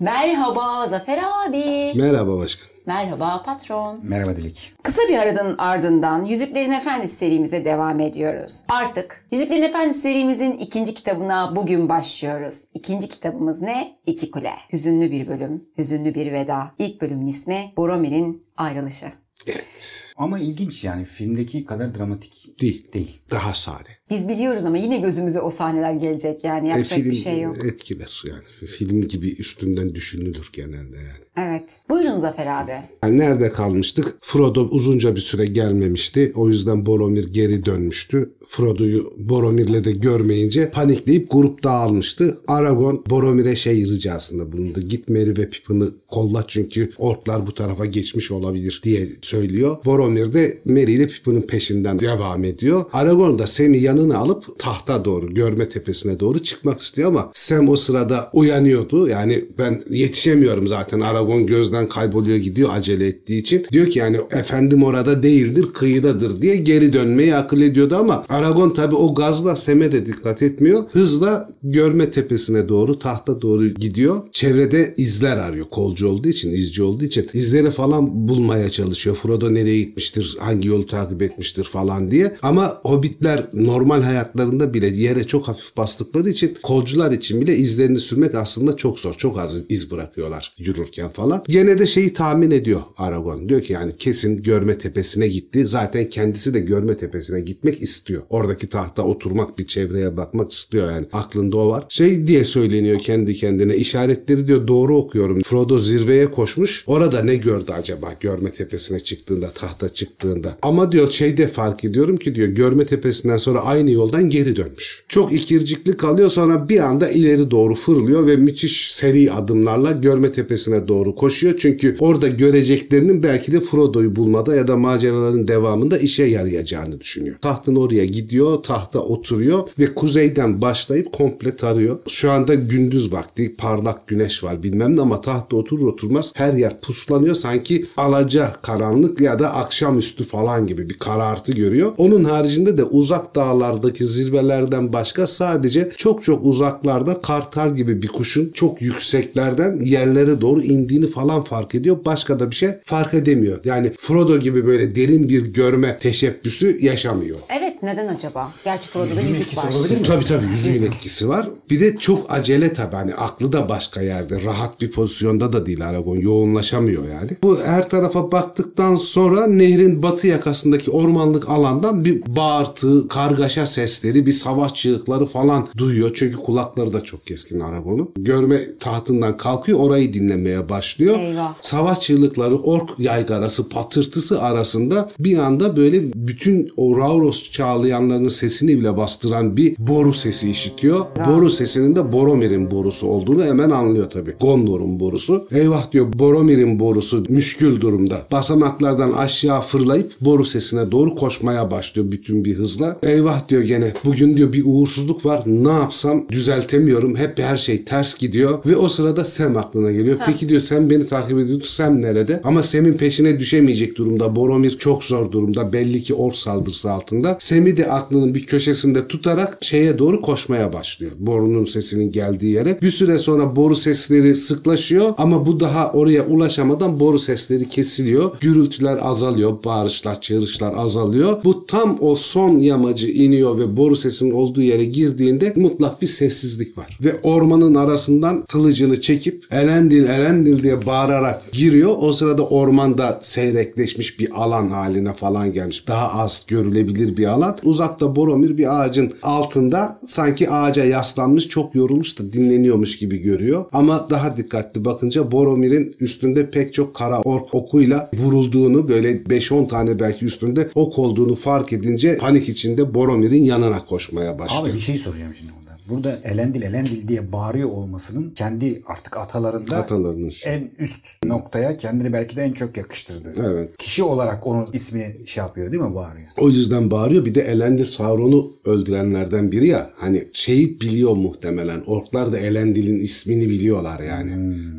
Merhaba Zafer abi. Merhaba başkan. Merhaba patron. Merhaba Dilek. Kısa bir aranın ardından Yüzüklerin Efendisi serimize devam ediyoruz. Artık Yüzüklerin Efendisi serimizin ikinci kitabına bugün başlıyoruz. İkinci kitabımız ne? İki Kule. Hüzünlü bir bölüm, hüzünlü bir veda. İlk bölümün ismi Boromir'in ayrılışı. Evet. Ama ilginç yani filmdeki kadar dramatik Değil. değil. Daha sade. Biz biliyoruz ama yine gözümüze o sahneler gelecek yani yapacak E, film bir şey yok. etkiler yani. Film gibi üstünden düşünülür genelde yani. Evet. Buyurun Zafer abi. Yani nerede kalmıştık? Frodo uzunca bir süre gelmemişti. O yüzden Boromir geri dönmüştü. Frodo'yu Boromir'le de görmeyince panikleyip grup dağılmıştı. Aragon Boromir'e şey ricasında bulundu. Git Merry ve Pippin'i kolla çünkü orklar bu tarafa geçmiş olabilir diye söylüyor. Boromir de Merry ile Pippin'in peşinden devam ediyor. Aragon da Sam'i yanına alıp tahta doğru, görme tepesine doğru çıkmak istiyor ama Sam o sırada uyanıyordu. Yani ben yetişemiyorum zaten. Aragon gözden kayboluyor gidiyor acele ettiği için. Diyor ki yani efendim orada değildir kıyıdadır diye geri dönmeyi akıl ediyordu ama Aragon tabi o gazla Sam'e de dikkat etmiyor. Hızla görme tepesine doğru tahta doğru gidiyor. Çevrede izler arıyor. Kolcu olduğu için, izci olduğu için. izleri falan bulmaya çalışıyor. Frodo nereye gitmiştir, hangi yolu takip etmiştir falan diye. Ama hobbitler normal hayatlarında bile yere çok hafif bastıkları için kolcular için bile izlerini sürmek aslında çok zor. Çok az iz bırakıyorlar yürürken falan. Gene de şeyi tahmin ediyor Aragon. Diyor ki yani kesin görme tepesine gitti. Zaten kendisi de görme tepesine gitmek istiyor. Oradaki tahta oturmak bir çevreye bakmak istiyor yani. Aklında o var. Şey diye söyleniyor kendi kendine. İşaretleri diyor doğru okuyorum. Frodo zirveye koşmuş. Orada ne gördü acaba görme tepesine çıktığında, tahta çıktığında. Ama diyor şeyde fark ediyorum ki diyor görme tepesinden sonra aynı yoldan geri dönmüş. Çok ikircikli kalıyor sonra bir anda ileri doğru fırlıyor ve müthiş seri adımlarla görme tepesine doğru koşuyor. Çünkü orada göreceklerinin belki de Frodo'yu bulmada ya da maceraların devamında işe yarayacağını düşünüyor. Tahtın oraya gidiyor, tahta oturuyor ve kuzeyden başlayıp komple tarıyor. Şu anda gündüz vakti, parlak güneş var bilmem ne ama tahta oturur oturmaz her yer puslanıyor. Sanki alaca karanlık ya da akşamüstü falan gibi bir karartı görüyor. Onun haricinde de uzak dağlardaki zirvelerden başka sadece çok çok uzaklarda kartal gibi bir kuşun çok yükseklerden yerlere doğru indiğini falan fark ediyor. Başka da bir şey fark edemiyor. Yani Frodo gibi böyle derin bir görme teşebbüsü yaşamıyor. Evet neden acaba? Gerçi Frodo'da yüzük etkisi var. olabilir mi? Tabii tabii yüzüğün etkisi var. Bir de çok acele tabii hani aklı da başka yerde. Rahat bir pozisyonda da değil Aragon. Yoğunlaşamıyor yani. Bu her tarafa baktıktan sonra nehrin batı yakasındaki ormanlık alandan bir bağırtı, kargaşa sesleri, bir savaş çığlıkları falan duyuyor. Çünkü kulakları da çok keskin Aragon'un. Görme tahtından kalkıyor orayı dinlemeye başlıyor. Eyvah. Savaş çığlıkları, ork yaygarası, patırtısı arasında bir anda böyle bütün o Rauros çağlayanlarının sesini bile bastıran bir boru sesi işitiyor. Boru sesinin de Boromir'in borusu olduğunu hemen anlıyor tabii. Gondor'un borusu. Eyvah diyor Boromir'in borusu müşkül durumda. Basamaklardan aşağı fırlayıp boru sesine doğru koşmaya başlıyor bütün bir hızla. Eyvah diyor gene bugün diyor bir uğursuzluk var. Ne yapsam düzeltemiyorum. Hep her şey ters gidiyor. Ve o sırada Sam aklına geliyor. Peki diyor sen beni takip ediyordu. Sam nerede? Ama Sam'in peşine düşemeyecek durumda. Boromir çok zor durumda. Belli ki ork saldırısı altında. Sam'i de aklının bir köşesinde tutarak şeye doğru koşmaya başlıyor. Borunun sesinin geldiği yere. Bir süre sonra boru sesleri sıklaşıyor ama bu daha oraya ulaşamadan boru sesleri kesiliyor. Gürültüler azalıyor. Bağırışlar, çığırışlar azalıyor. Bu tam o son yamacı iniyor ve boru sesinin olduğu yere girdiğinde mutlak bir sessizlik var. Ve ormanın arasından kılıcını çekip Elendil Elendil diye bağırarak giriyor. O sırada ormanda seyrekleşmiş bir alan haline falan gelmiş. Daha az görülebilir bir alan. Uzakta Boromir bir ağacın altında sanki ağaca yaslanmış çok yorulmuş da dinleniyormuş gibi görüyor. Ama daha dikkatli bakınca Boromir'in üstünde pek çok kara ork okuyla vurulduğunu böyle 5-10 tane belki üstünde ok olduğunu fark edince panik içinde Boromir'in yanına koşmaya başlıyor. Abi bir şey soracağım şimdi burada. Elendil Elendil diye bağırıyor olmasının kendi artık atalarında Atalarının. en üst noktaya kendini belki de en çok yakıştırdı. Evet. Kişi olarak onun ismini şey yapıyor değil mi bağırıyor? O yüzden bağırıyor. Bir de Elendil Sauron'u öldürenlerden biri ya. Hani şehit biliyor muhtemelen. Orklar da Elendil'in ismini biliyorlar yani.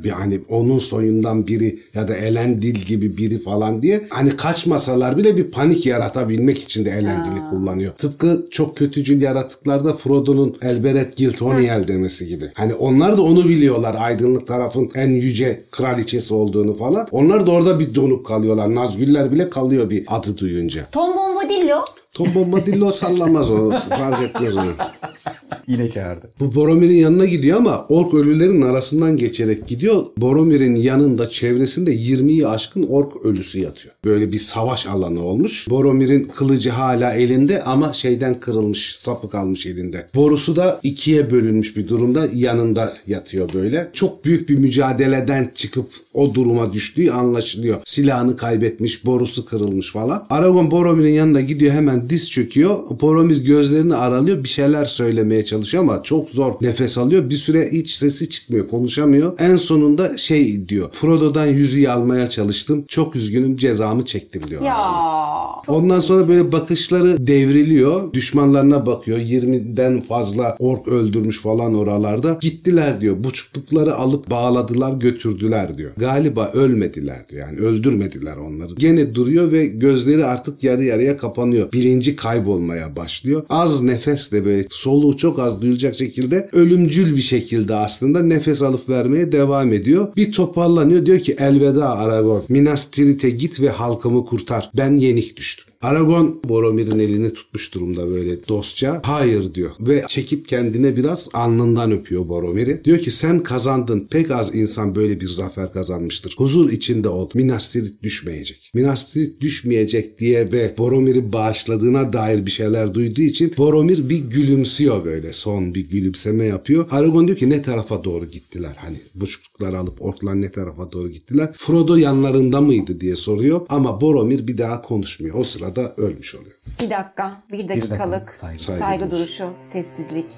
Bir hani onun soyundan biri ya da Elendil gibi biri falan diye. Hani kaçmasalar bile bir panik yaratabilmek için de Elendil'i kullanıyor. Tıpkı çok kötücül yaratıklarda Frodo'nun Elbereth Eret Giltoniel demesi gibi. Hani onlar da onu biliyorlar aydınlık tarafın en yüce kraliçesi olduğunu falan. Onlar da orada bir donup kalıyorlar. Nazgüller bile kalıyor bir adı duyunca. Tom Bombadillo. Tom Bombadillo sallamaz o. Fark etmez onu. Yine çağırdı. Bu Boromir'in yanına gidiyor ama ork ölülerin arasından geçerek gidiyor. Boromir'in yanında çevresinde 20'yi aşkın ork ölüsü yatıyor. Böyle bir savaş alanı olmuş. Boromir'in kılıcı hala elinde ama şeyden kırılmış, sapı kalmış elinde. Borusu da ikiye bölünmüş bir durumda yanında yatıyor böyle. Çok büyük bir mücadeleden çıkıp o duruma düştüğü anlaşılıyor. Silahını kaybetmiş, borusu kırılmış falan. Aragon Boromir'in yanına gidiyor hemen diz çöküyor. Boromir gözlerini aralıyor bir şeyler söylemeye çalışıyor ama çok zor nefes alıyor. Bir süre hiç sesi çıkmıyor, konuşamıyor. En sonunda şey diyor. Frodo'dan yüzüğü almaya çalıştım. Çok üzgünüm cezamı çektim diyor. Ya. Ondan sonra böyle bakışları devriliyor. Düşmanlarına bakıyor. 20'den fazla ork öldürmüş falan oralarda. Gittiler diyor. Buçuklukları alıp bağladılar götürdüler diyor. Galiba ölmediler diyor. Yani öldürmediler onları. Gene duruyor ve gözleri artık yarı yarıya kapanıyor. Bilinci kaybolmaya başlıyor. Az nefesle böyle soluğu çok az duyulacak şekilde ölümcül bir şekilde aslında nefes alıp vermeye devam ediyor. Bir toparlanıyor. Diyor ki elveda Aragorn. Minas Tirith'e git ve halkımı kurtar. Ben yenik düştüm. Aragon Boromir'in elini tutmuş durumda böyle dostça. Hayır diyor ve çekip kendine biraz alnından öpüyor Boromir'i. Diyor ki sen kazandın. Pek az insan böyle bir zafer kazanmıştır. Huzur içinde ol. Minas Tirith düşmeyecek. Minas Tirith düşmeyecek diye ve Boromir'i bağışladığına dair bir şeyler duyduğu için Boromir bir gülümsüyor böyle. Son bir gülümseme yapıyor. Aragon diyor ki ne tarafa doğru gittiler? Hani buçukları alıp orklar ne tarafa doğru gittiler? Frodo yanlarında mıydı diye soruyor ama Boromir bir daha konuşmuyor. O sırada ölmüş oluyor. Bir dakika. Bir dakikalık saygı. saygı, Saygı duruşu, sessizlik.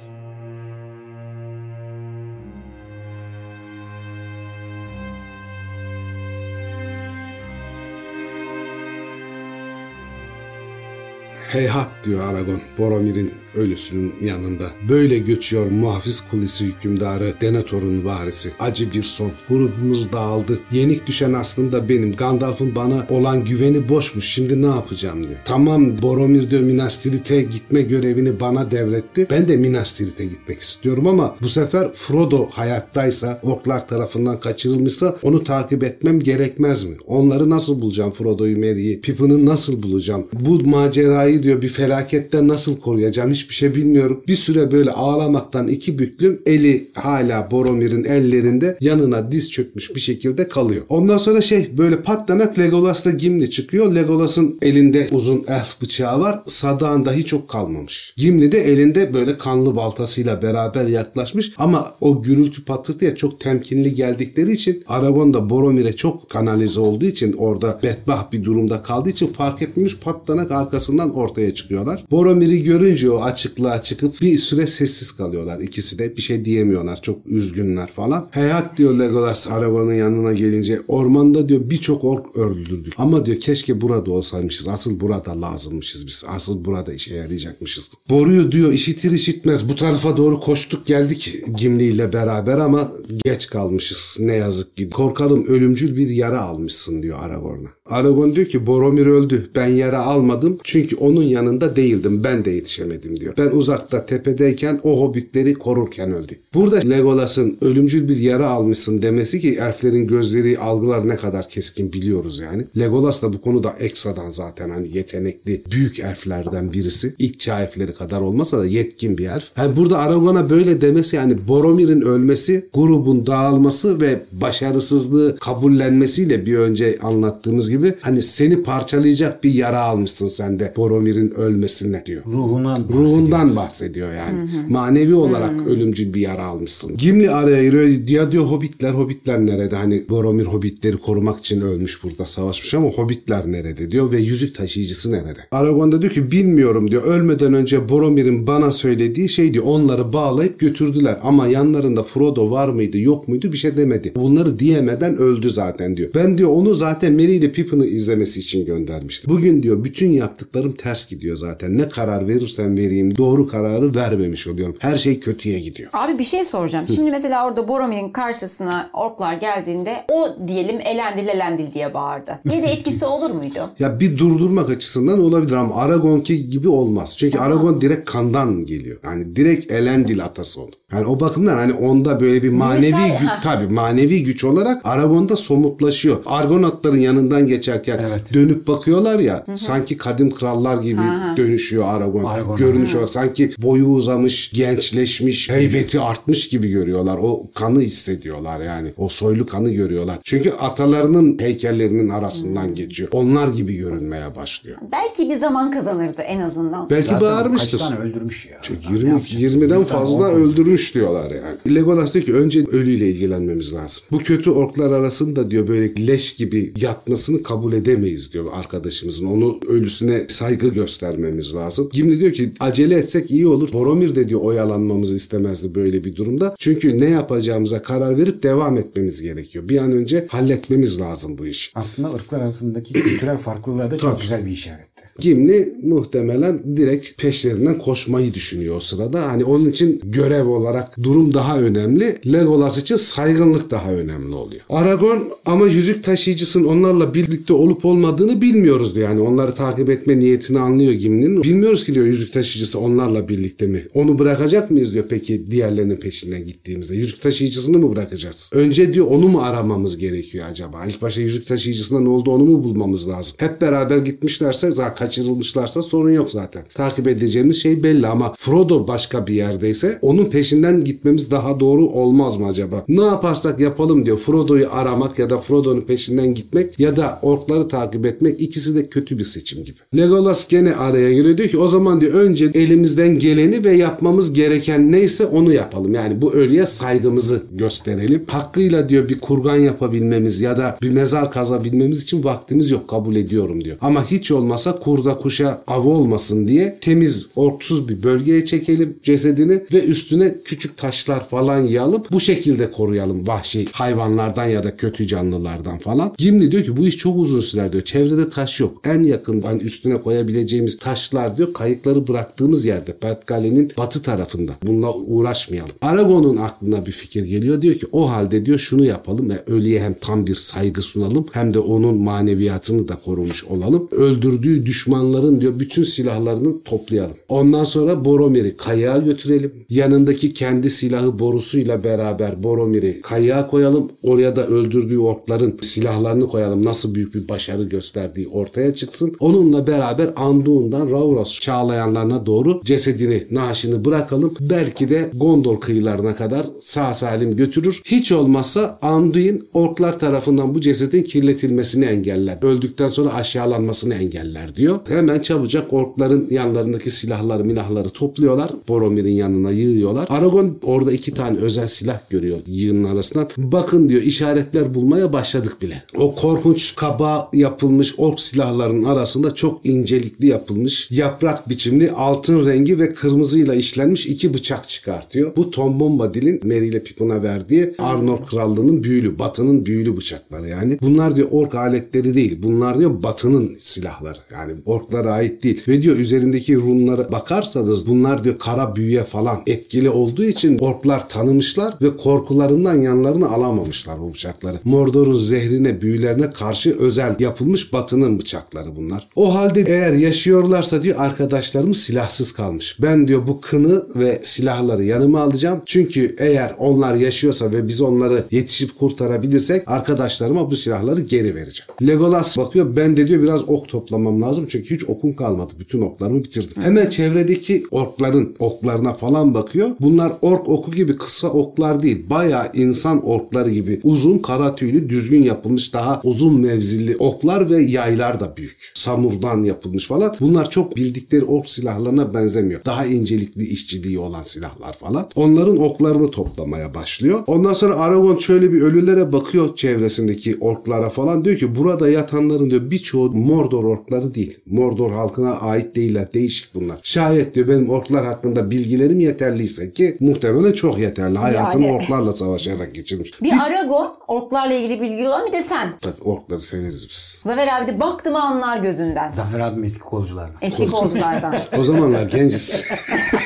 Heyhat diyor Aragon Boromir'in ölüsünün yanında. Böyle göçüyor muhafız kulisi hükümdarı Denethor'un varisi. Acı bir son. Grubumuz dağıldı. Yenik düşen aslında benim. Gandalf'ın bana olan güveni boşmuş. Şimdi ne yapacağım diyor. Tamam Boromir diyor Minas Tirith'e gitme görevini bana devretti. Ben de Minas Tirith'e gitmek istiyorum ama bu sefer Frodo hayattaysa, orklar tarafından kaçırılmışsa onu takip etmem gerekmez mi? Onları nasıl bulacağım Frodo'yu, Merry'i, Pippin'i nasıl bulacağım? Bu macerayı diyor bir felaketten nasıl koruyacağım hiçbir şey bilmiyorum. Bir süre böyle ağlamaktan iki büklüm eli hala Boromir'in ellerinde yanına diz çökmüş bir şekilde kalıyor. Ondan sonra şey böyle patlanak Legolas'la Gimli çıkıyor. Legolas'ın elinde uzun elf bıçağı var. Sadağında hiç ok kalmamış. Gimli de elinde böyle kanlı baltasıyla beraber yaklaşmış ama o gürültü patırtıya çok temkinli geldikleri için Aragon da Boromir'e çok kanalize olduğu için orada bedbaht bir durumda kaldığı için fark etmemiş patlanak arkasından ortaya çıkıyorlar. Boromir'i görünce o açıklığa çıkıp bir süre sessiz kalıyorlar. İkisi de bir şey diyemiyorlar. Çok üzgünler falan. Hayat diyor Legolas Aragon'un yanına gelince ormanda diyor birçok ork öldürdük. Ama diyor keşke burada olsaymışız. Asıl burada lazımmışız biz. Asıl burada işe yarayacakmışız. Boruyu diyor işitir işitmez bu tarafa doğru koştuk geldik Gimli ile beraber ama geç kalmışız ne yazık ki. Korkarım ölümcül bir yara almışsın diyor Aragorn'a. Aragorn diyor ki Boromir öldü. Ben yara almadım çünkü onun yanında değildim. Ben de yetişemedim diyor. Ben uzakta tepedeyken o hobbitleri korurken öldü. Burada Legolas'ın ölümcül bir yara almışsın demesi ki elflerin gözleri algılar ne kadar keskin biliyoruz yani. Legolas da bu konuda ekstradan zaten hani yetenekli büyük elflerden birisi. İlk çağ elfleri kadar olmasa da yetkin bir elf. Yani burada Aragorn'a böyle demesi yani Boromir'in ölmesi, grubun dağılması ve başarısızlığı kabullenmesiyle bir önce anlattığımız gibi hani seni parçalayacak bir yara almışsın sen de Boromir'in ölmesine diyor. Ruhundan Ruhundan bahsediyor yani. Manevi olarak ölümcül bir yara almışsın. Gimli araya giriyor. Ya diyor hobbitler, hobbitler nerede? Hani Boromir hobbitleri korumak için ölmüş burada savaşmış ama hobbitler nerede diyor ve yüzük taşıyıcısı nerede? Aragorn da diyor ki bilmiyorum diyor. Ölmeden önce Boromir'in bana söylediği şey diyor. Onları bağlayıp götürdüler ama yanlarında Frodo var mıydı yok muydu bir şey demedi. Bunları diyemeden öldü zaten diyor. Ben diyor onu zaten Merry ile Pippin Pippin'ı izlemesi için göndermişti. Bugün diyor bütün yaptıklarım ters gidiyor zaten. Ne karar verirsem vereyim doğru kararı vermemiş oluyorum. Her şey kötüye gidiyor. Abi bir şey soracağım. Şimdi mesela orada Boromir'in karşısına orklar geldiğinde o diyelim elendil elendil diye bağırdı. Ne de etkisi olur muydu? Ya bir durdurmak açısından olabilir ama Aragon'ki gibi olmaz. Çünkü Aragon direkt kandan geliyor. Yani direkt Elendil atası onu. Yani o bakımdan hani onda böyle bir manevi Büyüsel- güç tabii manevi güç olarak Aragon'da somutlaşıyor. Argonatların yanından geçerken Evet. dönüp bakıyorlar ya sanki kadim krallar gibi dönüşüyor Aragon. Aragon, Görünüş olarak sanki boyu uzamış, gençleşmiş, heybeti artmış gibi görüyorlar. O kanı hissediyorlar yani. O soylu kanı görüyorlar. Çünkü atalarının heykellerinin arasından geçiyor. Onlar gibi görünmeye başlıyor. Belki bir zaman kazanırdı en azından. Belki Zaten bağırmıştır. Kaç tane öldürmüş ya. Çünkü Ne 20, yapacak? 20'den Bir tane fazla ork öldürmüş diyorlar yani. Legolas diyor ki önce ölüyle ilgilenmemiz lazım. Bu kötü orklar arasında diyor böyle leş gibi yatmasını kabul edemeyiz diyor arkadaşımızın. Onu ölüsüne saygı göstermemiz lazım. Gimli diyor ki acele etsek iyi olur. Boromir de diyor oyalanmamızı istemezdi böyle bir durumda. Çünkü ne yapacağımıza karar verip devam etmemiz gerekiyor. Bir an önce halletmemiz lazım bu işi. Aslında ırklar arasındaki kültürel farklılığa da çok güzel bir işaretti. Gimli muhtemelen direkt peşlerinden koşmayı düşünüyor o sırada. Hani onun için görev olarak durum daha önemli. Legolas için saygınlık daha önemli oluyor. Aragorn ama yüzük taşıyıcısının onlarla birlikte olup olmadığını bilmiyoruz diyor. Yani onları takip etme niyetini anlıyor Gimli'nin. Bilmiyoruz ki diyor yüzük taşıyıcısı onlarla birlikte mi? Onu bırakacak mıyız diyor peki diğerlerinin peşinden gittiğimizde. Yüzük taşıyıcısını mı bırakacağız? Önce diyor onu mu aramamız gerekiyor acaba? İlk başta yüzük taşıyıcısında ne oldu onu mu bulmamız lazım? Hep beraber gitmişlerse zaten kaçırılmışlarsa sorun yok zaten. Takip edeceğimiz şey belli ama Frodo başka bir yerdeyse onun peşinden gitmemiz daha doğru olmaz mı acaba? Ne yaparsak yapalım diyor. Frodo'yu aramak ya da Frodo'nun peşinden gitmek ya da orkları takip etmek ikisi de kötü bir seçim gibi. Legolas gene araya giriyor diyor ki o zaman diyor önce elimizden geleni ve yapmamız gereken neyse onu yapalım. Yani bu ölüye saygımızı gösterelim. Hakkıyla diyor bir kurgan yapabilmemiz ya da bir mezar kazabilmemiz için vaktimiz yok kabul ediyorum diyor. Ama hiç olmasa kurda kuşa av olmasın diye temiz orksuz bir bölgeye çekelim cesedini ve üstüne küçük taşlar falan yağıp bu şekilde koruyalım vahşi hayvanlardan ya da kötü canlılardan falan. Gimli diyor ki bu iş çok uzun sürer diyor. Çevrede taş yok. En yakın hani üstüne koyabileceğimiz taşlar diyor kayıkları bıraktığımız yerde Patkale'nin batı tarafında. Bununla uğraşmayalım. Aragon'un aklına bir fikir geliyor. Diyor ki o halde diyor şunu yapalım ve ölüye hem tam bir saygı sunalım hem de onun maneviyatını da korumuş olalım. Öldürdüğü düşmanların diyor bütün silahlarını toplayalım. Ondan sonra Boromir'i kayağa götürelim. Yanındaki kendi silahı borusuyla beraber Boromir'i kayağa koyalım. Oraya da öldürdüğü orkların silahlarını koyalım. Nasıl büyük bir başarı gösterdiği ortaya çıksın. Onunla beraber Anduin'dan Rauros çağlayanlarına doğru cesedini, naaşını bırakalım. Belki de Gondor kıyılarına kadar sağ salim götürür. Hiç olmazsa Anduin orklar tarafından bu cesedin kirletilmesini engeller. Öldükten sonra aşağılanmasını engeller diyor. Hemen çabucak orkların yanlarındaki silahları, minahları topluyorlar. Boromir'in yanına yığıyorlar. Aragon orada iki tane özel silah görüyor yığının arasından. Bakın diyor işaretler bulmaya başladık bile. O korkunç kaba yapılmış ork silahlarının arasında çok incelikli yapılmış yaprak biçimli altın rengi ve kırmızıyla işlenmiş iki bıçak çıkartıyor. Bu Tom Bombadil'in Merry ile Pippin'a verdiği Arnor Krallığı'nın büyülü, Batı'nın büyülü bıçakları yani. Bunlar diyor ork aletleri değil. Bunlar diyor Batı'nın silahları. Yani orklara ait değil. Ve diyor üzerindeki runlara bakarsanız bunlar diyor kara büyüye falan etkili olduğu için orklar tanımışlar ve korkularından yanlarını alamamışlar bu bıçakları. Mordor'un zehrine, büyülerine karşı özel yapılmış Batı'nın bıçakları bunlar. O halde eğer yaşıyorlarsa diyor arkadaşlarımız silahsız kalmış. Ben diyor bu kını ve silahları yanıma alacağım. Çünkü eğer onlar yaşıyorsa ve biz onları yetişip kurtarabilirsek arkadaşlarıma bu silahları geri vereceğim. Legolas bakıyor ben de diyor biraz ok toplamam lazım çünkü hiç okum kalmadı. Bütün oklarımı bitirdim. Hemen çevredeki orkların oklarına falan bakıyor. Bunlar ork oku gibi kısa oklar değil. Bayağı insan orkları gibi uzun kara tüylü düzgün yapılmış daha uzun mevzilli oklar ve yaylar da büyük. Samurdan yapılmış falan. Bunlar çok bildikleri ork silahlarına benzemiyor. Daha incelikli işçiliği olan silahlar falan. Onların oklarını toplamaya başlıyor. Ondan sonra Aragon şöyle bir ölülere bakıyor çevresindeki orklara falan. Diyor ki burada yatanların diyor birçoğu Mordor orkları değil. Mordor halkına ait değiller. Değişik bunlar. Şayet diyor benim orklar hakkında bilgilerim yeterliyse ki muhtemelen çok yeterli. Hayatını Yani. orklarla savaşarak geçirmiş. Bir Aragon orklarla ilgili bilgi olan bir de sen. Tabii orkları severiz biz. Zafer abi de baktım anlar gözünden. Zafer abim eski kolculardan. Eski kolculardan. O zamanlar genciz.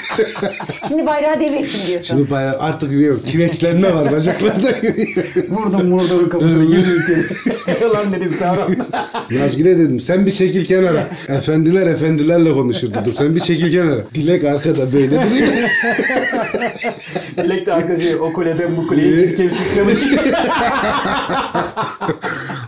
Şimdi bayrağı devrettim diyorsun. Şimdi bayağı artık biliyorum kireçlenme var bacaklarda. Vurdum Mordor'un kapısına girdim içeri. Lan dedim Sauron. Nazgül'e dedim sen bir çekil kenara. Efendiler efendilerle konuşur dedim. Sen bir çekil kenara. Dilek arkada böyle duruyor. Dilek de arkadaşı o kuleden bu kuleye çirkin sıçramış.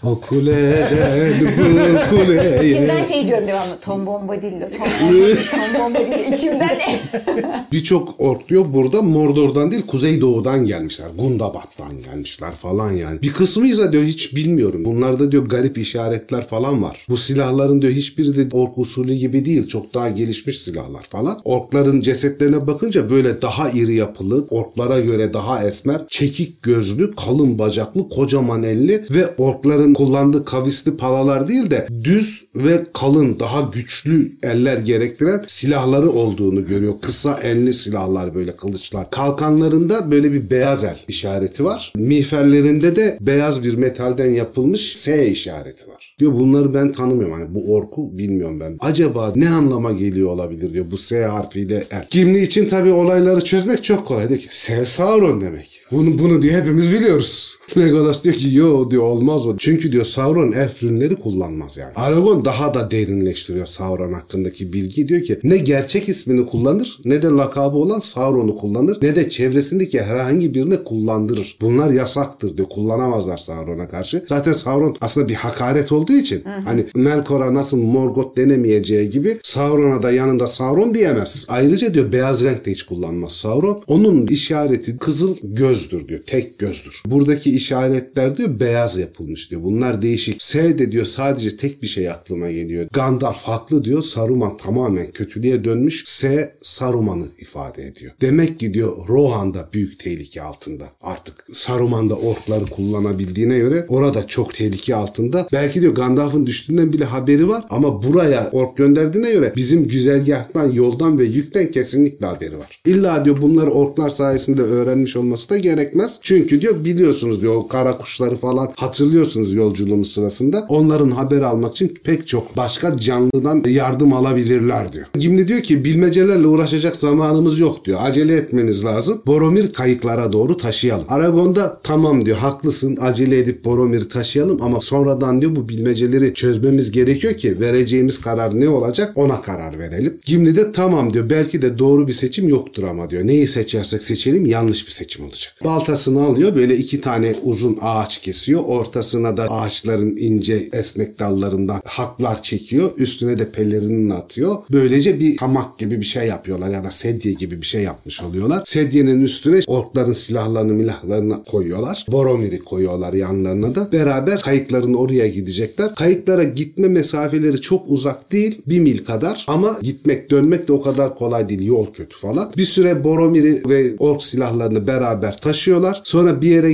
o kuleden bu kuleye. İçimden şey diyorum devamlı. Tom Bombadillo, Tom Bombadillo, Tom Bombadillo. İçimden Birçok ork diyor burada Mordor'dan değil Kuzeydoğu'dan gelmişler. Gundabat'tan gelmişler falan yani. Bir kısmıysa diyor hiç bilmiyorum. Bunlarda diyor garip işaretler falan var. Bu silahların diyor hiçbiri de ork usulü gibi değil. Çok daha gelişmiş silahlar falan. Orkların cesetlerine bakınca böyle daha iri yapılı, orklara göre daha esmer, çekik gözlü, kalın bacaklı, kocaman elli ve orkların kullandığı kavisli palalar değil de düz ve kalın, daha güçlü eller gerektiren silahları olduğunu görüyor. Kısa enli silahlar böyle kılıçlar. Kalkanlarında böyle bir beyaz el işareti var. Miğferlerinde de beyaz bir metalden yapılmış S işareti var. Diyor bunları ben tanımıyorum. Hani bu orku bilmiyorum ben. Acaba ne anlama geliyor olabilir diyor bu S harfiyle el. Gimli için tabii olayları çözmek çok kolay. Diyor ki Sauron demek. Bunu, bunu diye hepimiz biliyoruz. Legolas diyor ki yo diyor olmaz o. Çünkü diyor Sauron elf rünleri kullanmaz yani. Aragorn daha da derinleştiriyor Sauron hakkındaki bilgi. Diyor ki ne gerçek ismini kullanır ne de lakabı olan Sauron'u kullanır ne de çevresindeki herhangi birini kullandırır. Bunlar yasaktır diyor. Kullanamazlar Sauron'a karşı. Zaten Sauron aslında bir hakaret olduğu için hani Melkor'a nasıl Morgoth denemeyeceği gibi Sauron'a da yanında Sauron diyemez. Ayrıca diyor beyaz renk de hiç kullanmaz Sauron. Onun işareti kızıl gözdür diyor. Tek gözdür. Buradaki işaretler diyor beyaz yapılmış diyor. Bunlar değişik. S de diyor sadece tek bir şey aklıma geliyor. Gandalf haklı diyor. Saruman tamamen kötülüğe dönmüş. S Saruman'ı ifade ediyor. Demek ki diyor Rohan da büyük tehlike altında. Artık Saruman da orkları kullanabildiğine göre orada çok tehlike altında. Belki diyor Gandalf'ın düştüğünden bile haberi var ama buraya ork gönderdiğine göre bizim güzergahtan, yoldan ve yükten kesinlikle haberi var. İlla diyor bunları orklar sayesinde öğrenmiş olması da gerekmez. Çünkü diyor biliyorsunuz diyor o kara kuşları falan hatırlıyorsunuz yolculuğumuz sırasında. Onların haber almak için pek çok başka canlıdan yardım alabilirler diyor. Gimli diyor ki bilmecelerle uğraşacak zamanımız yok diyor. Acele etmeniz lazım. Boromir kayıklara doğru taşıyalım. Aragon da tamam diyor haklısın acele edip Boromir'i taşıyalım ama sonradan diyor bu bilmeceleri çözmemiz gerekiyor ki vereceğimiz karar ne olacak ona karar verelim. Gimli de tamam diyor belki de doğru bir seçim yoktur ama diyor. Neyi seçersek seçelim yanlış bir seçim olacak. Baltasını alıyor böyle iki tane uzun ağaç kesiyor. Ortasına da ağaçların ince esnek dallarından haklar çekiyor. Üstüne de pelerinini atıyor. Böylece bir hamak gibi bir şey yapıyorlar ya da sedye gibi bir şey yapmış oluyorlar. Sedyenin üstüne orkların silahlarını milahlarını koyuyorlar. Boromir'i koyuyorlar yanlarına da. Beraber kayıkların oraya gidecekler. Kayıklara gitme mesafeleri çok uzak değil. Bir mil kadar ama gitmek dönmek de o kadar kolay değil. Yol kötü falan. Bir süre Boromir'i ve ork silahlarını beraber taşıyorlar. Sonra bir yere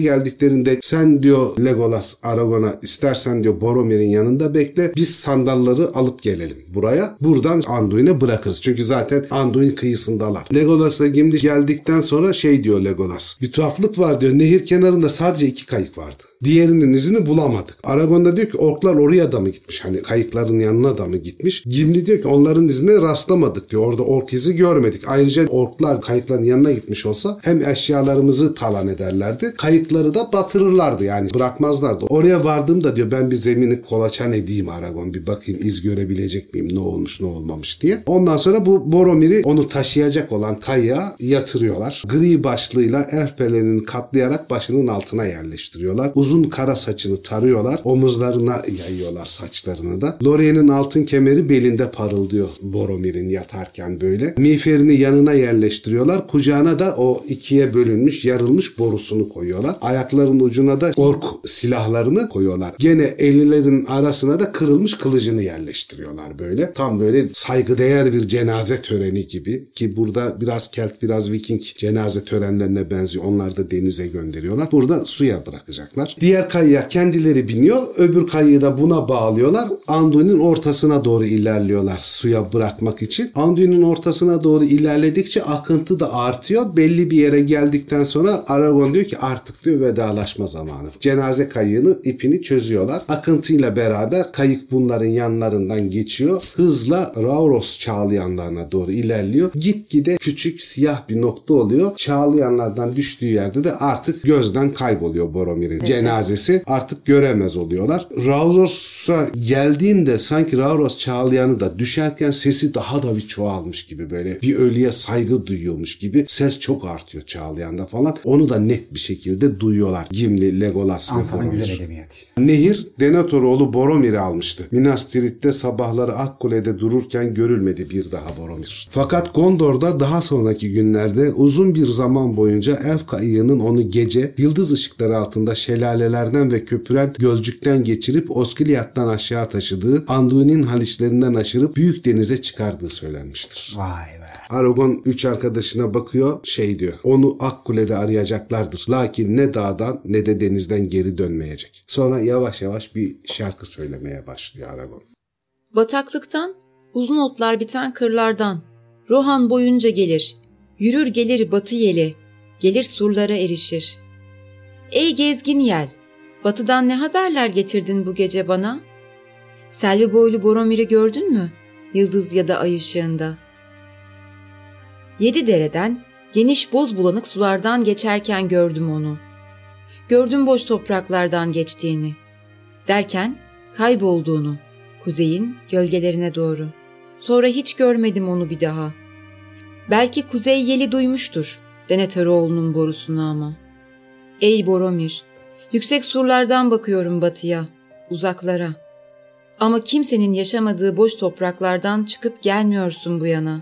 geldiklerinde sen diyor Legolas Aragorn'a istersen diyor Boromir'in yanında bekle. Biz sandalları alıp gelelim buraya. Buradan Anduin'e bırakırız. Çünkü zaten Anduin kıyısındalar. Legolas'la Gimli geldikten sonra şey diyor Legolas. Bir tuhaflık var diyor. Nehir kenarında sadece iki kayık vardı. Diğerinin izini bulamadık. Aragon da diyor ki orklar oraya da mı gitmiş? Hani kayıkların yanına da mı gitmiş? Gimli diyor ki onların izine rastlamadık diyor. Orada ork izi görmedik. Ayrıca orklar kayıkların yanına gitmiş olsa hem eşyalarımızı talan ederlerdi. Kayıkları da batırırlardı yani bırakmazlardı. Oraya vardığımda diyor ben bir zemini kolaçan edeyim Aragon. Bir bakayım iz görebilecek miyim? Ne olmuş ne olmamış diye. Ondan sonra bu Boromir'i onu taşıyacak olan kayığa yatırıyorlar. Gri başlığıyla elf pelenini katlayarak başının altına yerleştiriyorlar. Uzun kara saçını tarıyorlar. Omuzlarına yayıyorlar saçlarını da. Lorien'in altın kemeri belinde parıldıyor Boromir'in yatarken böyle. Miğferini yanına yerleştiriyorlar. Kucağına da o ikiye bölünmüş, yarılmış borusunu koyuyorlar. Ayakların ucuna da ork silahlarını koyuyorlar. Gene ellerin arasına da kırılmış kılıcını yerleştiriyorlar böyle. Tam böyle saygıdeğer bir cenaze töreni gibi ki burada biraz Kelt biraz Viking cenaze törenlerine benziyor. Onlar da denize gönderiyorlar. Burada suya bırakacaklar. Diğer kayıya kendileri biniyor. Öbür kayıyı da buna bağlıyorlar. Anduin'in ortasına doğru ilerliyorlar suya bırakmak için. Anduin'in ortasına doğru ilerledikçe akıntı da artıyor. Belli bir yere geldikten sonra Aragon diyor ki artık diyor vedalaşma zamanı. Cenaze kayığını ipini çözüyorlar. Akıntıyla beraber kayık bunların yanlarından geçiyor. Hızla Rauros çağlayanlarına doğru ilerliyor. Gitgide küçük siyah bir nokta oluyor. Çağlayanlardan düştüğü yerde de artık gözden kayboluyor Boromir'in cenazesi. Artık göremez oluyorlar. Rauros'a geldiğinde sanki Rauros çağlayanı da düşerken sesi daha da bir çoğalmış gibi böyle bir ölüye saygı duyuyormuş gibi ses çok artıyor çağlayanda falan. Onu da net bir şekilde duyuyorlar. Gimli, Legolas ve Boromir. güzel edebiyat işte. Nehir Denethoroğlu Boromir'i almıştı. Minas Tirith'te sabahları Akkule'de dururken görülmedi bir daha Boromir. Fakat Gondor'da daha sonraki günlerde uzun bir zaman boyunca elf kayığının onu gece yıldız ışıkları altında şelalelerden ve köpüren gölcükten geçirip Osgiliath'tan aşağı taşıdığı Anduin'in haliçlerinden aşırıp büyük denize çıkardığı söylenmiştir. Vay be. Aragon üç arkadaşına bakıyor şey diyor. Onu Akkule'de arayacaklardır. Lakin ne dağdan ne de denizden geri dönmeyecek. Sonra yavaş yavaş bir şarkı söylemeye başlıyor Aragon. Bataklıktan, uzun otlar biten kırlardan, Rohan boyunca gelir, yürür gelir batı yeli, gelir surlara erişir. Ey gezgin yel, batıdan ne haberler getirdin bu gece bana? Selvi boylu Boromir'i gördün mü, yıldız ya da ay ışığında? Yedi dereden, geniş boz bulanık sulardan geçerken gördüm onu. Gördüm boş topraklardan geçtiğini. Derken kaybolduğunu, kuzeyin gölgelerine doğru. Sonra hiç görmedim onu bir daha. Belki kuzey yeli duymuştur Denetoroğlu'nun borusunu ama. Ey Boromir, yüksek surlardan bakıyorum batıya, uzaklara. Ama kimsenin yaşamadığı boş topraklardan çıkıp gelmiyorsun bu yana.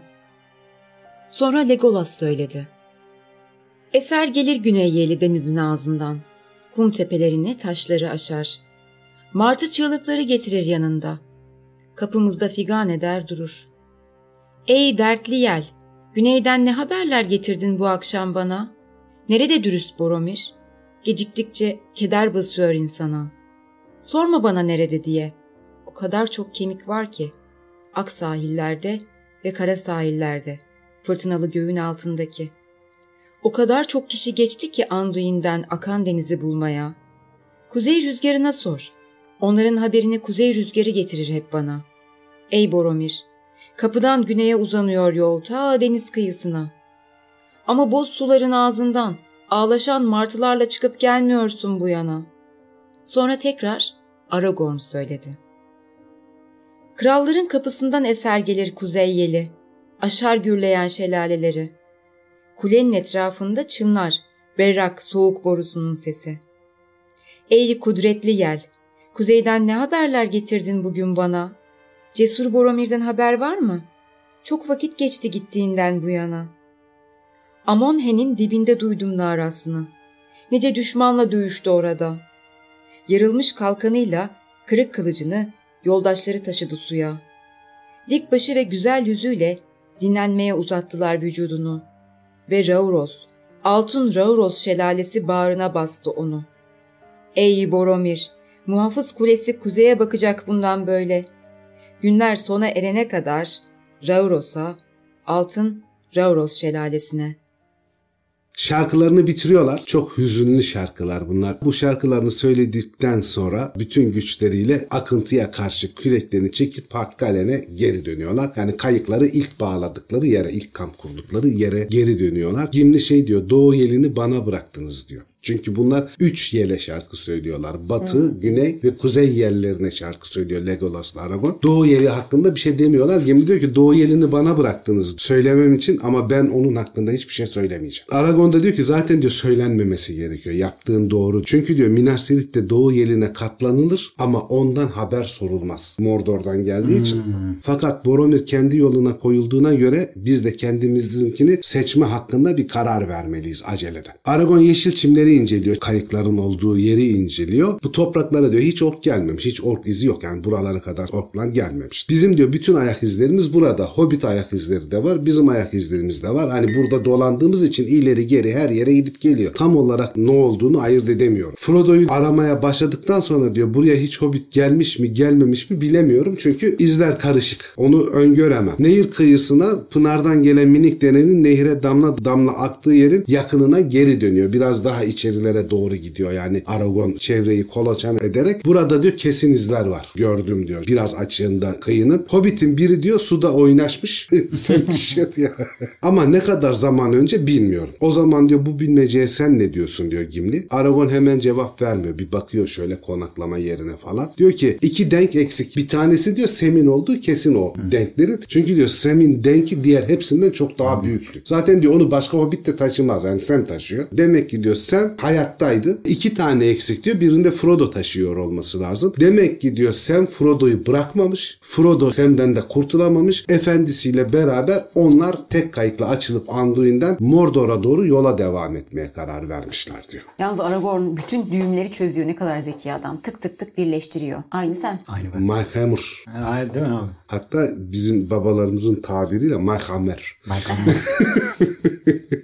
Sonra Legolas söyledi. Eser gelir güney yeli denizin ağzından. Kum tepelerini taşları aşar. Martı çığlıkları getirir yanında. Kapımızda figan eder durur. Ey dertli yel, güneyden ne haberler getirdin bu akşam bana? Nerede dürüst Boromir? Geciktikçe keder basıyor insana. Sorma bana nerede diye. O kadar çok kemik var ki. Ak sahillerde ve kara sahillerde. Fırtınalı göğün altındaki. O kadar çok kişi geçti ki Anduin'den akan denizi bulmaya. Kuzey rüzgarına sor. Onların haberini kuzey rüzgarı getirir hep bana. Ey Boromir, kapıdan güneye uzanıyor yol ta deniz kıyısına. Ama boz suların ağzından ağlaşan martılarla çıkıp gelmiyorsun bu yana. Sonra tekrar Aragorn söyledi. Kralların kapısından eser gelir kuzey yeli, aşar gürleyen şelaleleri. Kulenin etrafında çınlar, berrak soğuk borusunun sesi. Ey kudretli yel, kuzeyden ne haberler getirdin bugün bana? Cesur Boromir'den haber var mı? Çok vakit geçti gittiğinden bu yana. Amonhe'nin dibinde duydum narasını. Nice düşmanla dövüştü orada. Yarılmış kalkanıyla kırık kılıcını yoldaşları taşıdı suya. Dik başı ve güzel yüzüyle dinlenmeye uzattılar vücudunu. Ve Rauros, altın Rauros şelalesi bağrına bastı onu. Ey Boromir, muhafız kulesi kuzeye bakacak bundan böyle. Günler sona erene kadar Rauros'a, altın Rauros şelalesine. Şarkılarını bitiriyorlar. Çok hüzünlü şarkılar bunlar. Bu şarkılarını söyledikten sonra bütün güçleriyle akıntıya karşı küreklerini çekip Partgalen'e geri dönüyorlar. Yani kayıkları ilk bağladıkları yere, ilk kamp kurdukları yere geri dönüyorlar. Gimli şey diyor, doğu yelini bana bıraktınız diyor. Çünkü bunlar üç yele şarkı söylüyorlar. Batı, güney ve kuzey yerlerine şarkı söylüyor Legolas'la Aragorn. Doğu yeli hakkında bir şey demiyorlar. Gimli diyor ki doğu yelini bana bıraktınız söylemem için ama ben onun hakkında hiçbir şey söylemeyeceğim. Aragorn da diyor ki zaten diyor söylenmemesi gerekiyor. Yaptığın doğru. Çünkü diyor Minas Tirith'te doğu yeline katlanılır ama ondan haber sorulmaz. Mordor'dan geldiği için. Fakat Boromir kendi yoluna koyulduğuna göre biz de kendimizinkini seçme hakkında bir karar vermeliyiz aceleden. Aragorn yeşil çimleri yeri inceliyor. Kayıkların olduğu yeri inceliyor. Bu topraklara diyor hiç ork gelmemiş. Hiç ork izi yok. Yani buralara kadar orklar gelmemiş. Bizim diyor bütün ayak izlerimiz burada. Hobbit ayak izleri de var. Bizim ayak izlerimiz de var. Hani burada dolandığımız için ileri geri her yere gidip geliyor. Tam olarak ne olduğunu ayırt edemiyorum. Frodo'yu aramaya başladıktan sonra diyor buraya hiç Hobbit gelmiş mi gelmemiş mi bilemiyorum. Çünkü izler karışık. Onu öngöremem. Nehir kıyısına Pınar'dan gelen minik denenin nehire damla damla aktığı yerin yakınına geri dönüyor. Biraz daha içerilere doğru gidiyor. Yani Aragon çevreyi kolaçan ederek burada diyor kesin izler var. Gördüm diyor. Biraz açığında kıyının. Hobbit'in biri diyor suda oynaşmış. sen düşüyor ya. Ama ne kadar zaman önce bilmiyorum. O zaman diyor bu bilmeceye sen ne diyorsun diyor Gimli. Aragon hemen cevap vermiyor. Bir bakıyor şöyle konaklama yerine falan. Diyor ki iki denk eksik. Bir tanesi diyor Sem'in olduğu kesin o denklerin. Çünkü diyor Sem'in denki diğer hepsinden çok daha büyüktü. Zaten diyor onu başka Hobbit de taşımaz. Yani Sam taşıyor. Demek ki diyor Hayattaydı. İki tane eksik diyor. Birinde Frodo taşıyor olması lazım. Demek ki diyor Sam Frodo'yu bırakmamış. Frodo Sam'den de kurtulamamış. Efendisiyle beraber onlar tek kayıkla açılıp Anduin'den Mordor'a doğru yola devam etmeye karar vermişler diyor. Yalnız Aragorn bütün düğümleri çözüyor. Ne kadar zeki adam. Tık tık tık birleştiriyor. Aynı sen. Aynı ben. Mike Hammer. Ha, değil mi abi? Hatta bizim babalarımızın tabiriyle Mike Hammer. Michael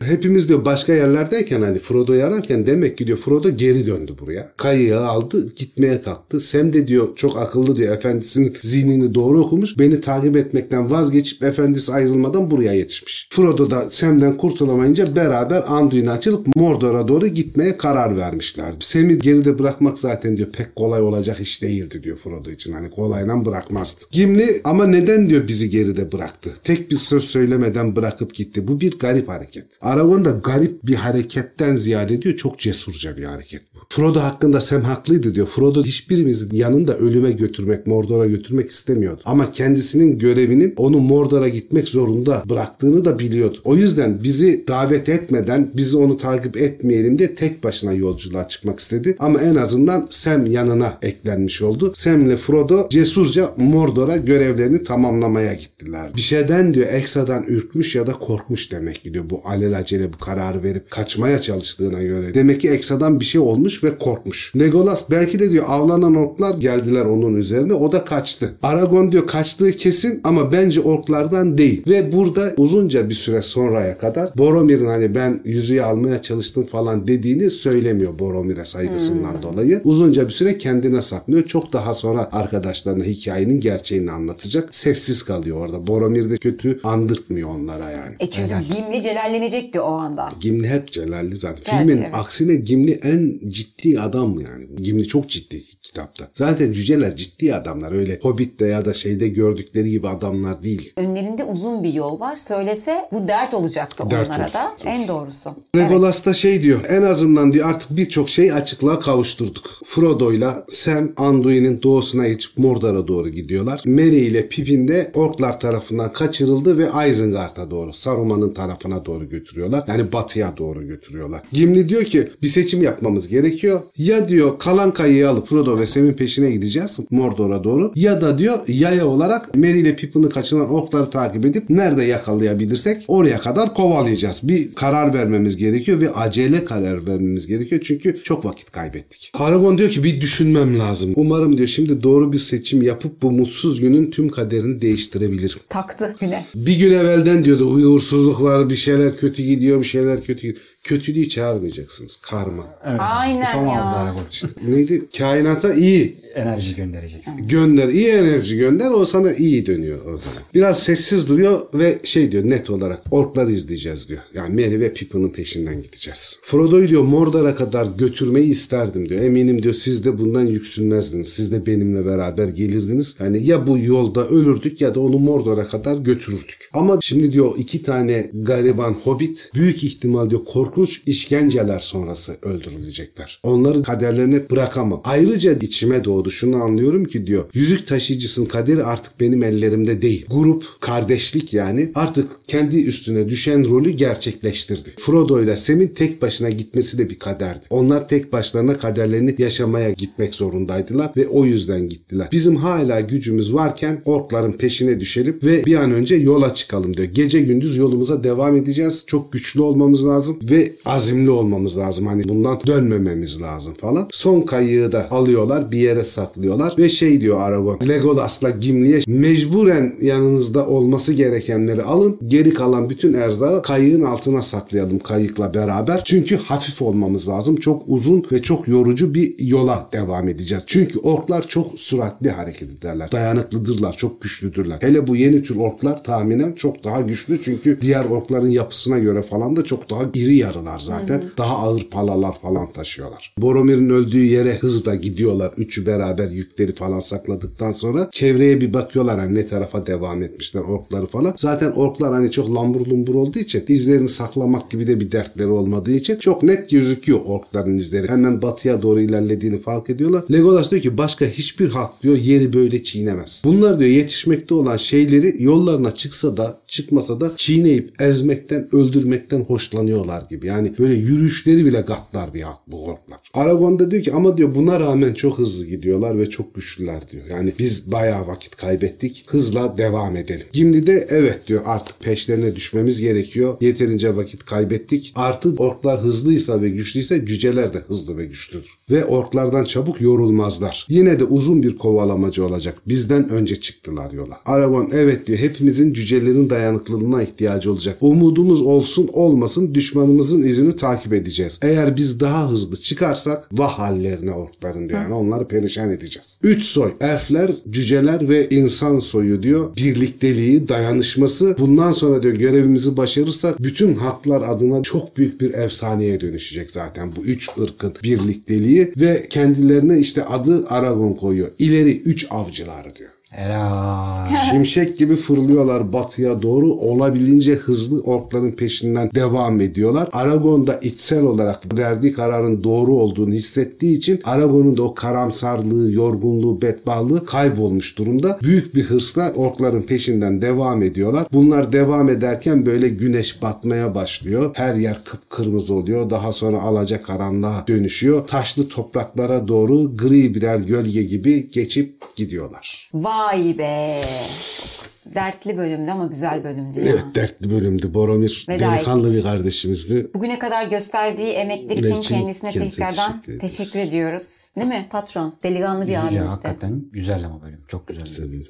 Hepimiz diyor başka yerlerdeyken hani Frodo'yu ararken demek ki diyor Frodo geri döndü buraya. Kayığı aldı gitmeye kalktı. Sam de diyor çok akıllı diyor efendisinin zihnini doğru okumuş. Beni takip etmekten vazgeçip efendisi ayrılmadan buraya yetişmiş. Frodo da Sam'den kurtulamayınca beraber Anduin'e açılıp Mordor'a doğru gitmeye karar vermişler. Sam'i geride bırakmak zaten diyor pek kolay olacak iş değildi diyor Frodo için. Hani kolayla bırakmazdı. Gimli ama neden diyor bizi geride bıraktı? Tek bir söz söylemeden bırakıp gitti. Bu bir garip hareket. Aragorn da garip bir hareketten ziyade diyor çok cesurca bir hareket bu. Frodo hakkında Sam haklıydı diyor. Frodo hiçbirimizin yanında ölüme götürmek, Mordor'a götürmek istemiyordu. Ama kendisinin görevinin onu Mordor'a gitmek zorunda bıraktığını da biliyordu. O yüzden bizi davet etmeden bizi onu takip etmeyelim diye tek başına yolculuğa çıkmak istedi. Ama en azından Sam yanına eklenmiş oldu. Sam ile Frodo cesurca Mordor'a görevlerini tamamlamaya gittiler. Bir şeyden diyor Eksa'dan ürkmüş ya da korkmuş demek ki diyor bu alelacele bu kararı verip kaçmaya çalıştığına göre. Demek ki Eksa'dan bir şey olmuş ve korkmuş. Legolas belki de diyor avlanan orklar geldiler onun üzerine o da kaçtı. Aragon diyor kaçtığı kesin ama bence orklardan değil. Ve burada uzunca bir süre sonraya kadar Boromir'in hani ben yüzüğü almaya çalıştım falan dediğini söylemiyor Boromir'e saygısından dolayı. Uzunca bir süre kendine saklıyor. Çok daha sonra arkadaşlarına hikayenin gerçeğini anlatacak. Sessiz kalıyor orada. Boromir de kötü andırtmıyor onlara yani. E çünkü Gimli celallenecekti o anda. Gimli hep celalli zaten. Gerçi Filmin evet. aksine Gimli en ciddi adam yani. Gimli çok ciddi kitapta. Zaten cüceler ciddi adamlar. Öyle Hobbit'te ya da şeyde gördükleri gibi adamlar değil. Önlerinde uzun bir yol var. Söylese bu dert olacaktı Dert onlara olur, da. tabii. En doğrusu. Legolas da şey diyor. En azından diyor artık birçok şey açıklığa kavuşturduk. Frodo'yla Sam Anduin'in doğusuna geçip Mordor'a doğru gidiyorlar. Merry ile Pippin de orklar tarafından kaçırıldı ve Isengard'a doğru, Saruman'ın tarafına doğru götürüyorlar. Yani batıya doğru götürüyorlar. Gimli diyor ki bir seçim yapmamız gerekiyor. Ya diyor kalan kayayı alıp Frodo ve Sam'in peşine gideceğiz Mordor'a doğru. Ya da diyor yaya olarak Merry ile Pippin'i kaçıran orkları takip edip nerede yakalayabilirsek oraya kadar kovalayacağız. Bir karar vermemiz gerekiyor ve acele karar vermemiz gerekiyor çünkü çok vakit kaybettik. Aragorn diyor ki bir düşünmem lazım. Umarım diyor şimdi doğru bir seçim yapıp bu mutsuz günün tüm kaderini değiştirebilirim. Taktı güne. Bir gün evvelden diyordu uğursuzluk var bir şeyler kötü gidiyor bir şeyler kötü gidiyor. Kötülüğü çağırmayacaksınız. Karma. Evet. Aynen ya. İşte. Neydi? Kainata iyi Enerji göndereceksin. gönder, iyi enerji gönder o sana iyi dönüyor o zaman. Biraz sessiz duruyor ve şey diyor net olarak orkları izleyeceğiz diyor. Yani Merry ve Pippin'in peşinden gideceğiz. Frodo'yu diyor Mordor'a kadar götürmeyi isterdim diyor. Eminim diyor siz de bundan yüksünmezdiniz. Siz de benimle beraber gelirdiniz. Yani ya bu yolda ölürdük ya da onu Mordor'a kadar götürürdük. Ama şimdi diyor iki tane gariban hobbit büyük ihtimal diyor korkunç işkenceler sonrası öldürülecekler. Onların kaderlerini bırakamam. Ayrıca içime doğdu oldu. Şunu anlıyorum ki diyor. Yüzük taşıyıcısının kaderi artık benim ellerimde değil. Grup, kardeşlik yani artık kendi üstüne düşen rolü gerçekleştirdi. Frodo ile Sam'in tek başına gitmesi de bir kaderdi. Onlar tek başlarına kaderlerini yaşamaya gitmek zorundaydılar ve o yüzden gittiler. Bizim hala gücümüz varken orkların peşine düşelim ve bir an önce yola çıkalım diyor. Gece gündüz yolumuza devam edeceğiz. Çok güçlü olmamız lazım ve azimli olmamız lazım. Hani bundan dönmememiz lazım falan. Son kayığı da alıyorlar bir yere saklıyorlar ve şey diyor Aragorn. Legolas'la Gimli'ye mecburen yanınızda olması gerekenleri alın. Geri kalan bütün erzağı kayığın altına saklayalım kayıkla beraber. Çünkü hafif olmamız lazım. Çok uzun ve çok yorucu bir yola devam edeceğiz. Çünkü orklar çok süratli hareket ederler. Dayanıklıdırlar, çok güçlüdürler. Hele bu yeni tür orklar tahminen çok daha güçlü. Çünkü diğer orkların yapısına göre falan da çok daha iri yarılar zaten. Daha ağır palalar falan taşıyorlar. Boromir'in öldüğü yere hızla gidiyorlar. Üçü beraber yükleri falan sakladıktan sonra çevreye bir bakıyorlar hani ne tarafa devam etmişler orkları falan. Zaten orklar hani çok lambur lumbur olduğu için izlerini saklamak gibi de bir dertleri olmadığı için çok net gözüküyor orkların izleri. Hemen batıya doğru ilerlediğini fark ediyorlar. Legolas diyor ki başka hiçbir halk diyor yeri böyle çiğnemez. Bunlar diyor yetişmekte olan şeyleri yollarına çıksa da çıkmasa da çiğneyip ezmekten öldürmekten hoşlanıyorlar gibi. Yani böyle yürüyüşleri bile gaddar bir halk bu orklar. Aragorn da diyor ki ama diyor buna rağmen çok hızlı gidiyorlar ve çok güçlüler diyor. Yani biz bayağı vakit kaybettik. Hızla devam edelim. Gimli de evet diyor artık peşlerine düşmemiz gerekiyor. Yeterince vakit kaybettik. Artı orklar hızlıysa ve güçlüyse cüceler de hızlı ve güçlüdür. Ve orklardan çabuk yorulmazlar. Yine de uzun bir kovalamacı olacak. Bizden önce çıktılar yola. Aragorn evet diyor hepimizin cücelerin dayanıklılığına ihtiyacı olacak. Umudumuz olsun olmasın düşmanımızın izini takip edeceğiz. Eğer biz daha hızlı çıkarsak vah hallerine orkların diyor. Yani onları perişan edeceğiz. Üç soy elfler, cüceler ve insan soyu diyor. Birlikteliği, dayanışması. Bundan sonra diyor görevimizi başarırsak bütün haklar adına çok büyük bir efsaneye dönüşecek zaten bu üç ırkın birlikteliği ve kendilerine işte adı Aragon koyuyor. İleri üç avcılar diyor. Helal. Şimşek gibi fırlıyorlar batıya doğru. Olabildiğince hızlı orkların peşinden devam ediyorlar. Aragon da içsel olarak verdiği kararın doğru olduğunu hissettiği için Aragon'un da o karamsarlığı, yorgunluğu, bedbahtlığı kaybolmuş durumda. Büyük bir hırsla orkların peşinden devam ediyorlar. Bunlar devam ederken böyle güneş batmaya başlıyor. Her yer kıpkırmızı oluyor. Daha sonra alaca karanlığa dönüşüyor. Taşlı topraklara doğru gri birer gölge gibi geçip gidiyorlar. Vay be. Dertli bölümdü ama güzel bölümdü ya. Evet dertli bölümdü. Boromir Veda delikanlı bir kardeşimizdi. Bugüne kadar gösterdiği emekler için için kendisine tekrardan teşekkür teşekkür, ediyoruz. Değil mi patron? Delikanlı bir Güzel, abimizdi. hakikaten güzel ama bölüm. Çok güzel.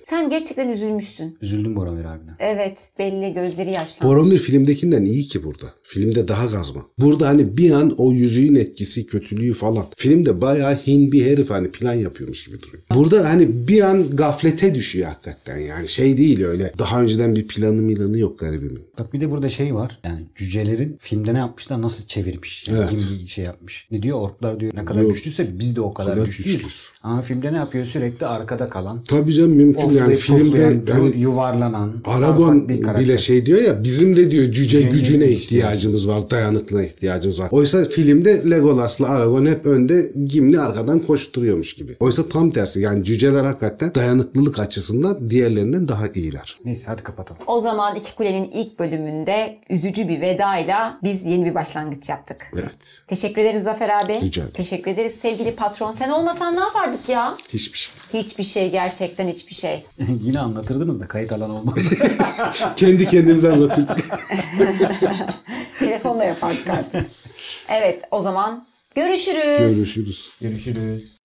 Sen gerçekten üzülmüşsün. Üzüldüm Boromir abine. Evet belli gözleri yaşlandı. Boromir filmdekinden iyi ki burada. Filmde daha gazma. Burada hani bir an o yüzüğün etkisi, kötülüğü falan. Filmde bayağı hin bir herif hani plan yapıyormuş gibi duruyor. Burada hani bir an gaflete düşüyor hakikaten yani. Şey değil öyle. Daha önceden bir planı milanı yok garibimin. Bak bir de burada şey var. Yani cücelerin filmde ne yapmışlar nasıl çevirmiş. Evet. Gimli şey yapmış. Ne diyor? Orklar diyor ne kadar Yok. güçlüyse biz de o kadar, kadar güçlüyüz. güçlüyüz. Ama filmde ne yapıyor? Sürekli arkada kalan. Tabii canım mümkün yani filmde yani yu- yuvarlanan, Aragon bile şey diyor ya bizim de diyor cüce Cücenin gücüne ihtiyacımız ihtiyacımız var, dayanıklılığa ihtiyacımız var. Oysa filmde Legolas'la Aragon hep önde, Gimli arkadan koşturuyormuş gibi. Oysa tam tersi yani cüceler hakikaten dayanıklılık açısından diğerlerinden daha iyiler. Neyse hadi kapatalım. O zaman İki Kule'nin ilk bölümünde üzücü bir vedayla biz yeni bir başlangıç yaptık. Evet. Teşekkür ederiz Zafer abi. Rica ederim. Teşekkür ederiz sevgili patron. Sen olmasan ne yapardık ya? Hiçbir şey. Hiçbir şey gerçekten hiçbir şey. Yine anlatırdınız da kayıt alan olmaz. Kendi kendimize anlatırdık. Telefonla yapardık artık. Evet o zaman görüşürüz. Görüşürüz. Görüşürüz.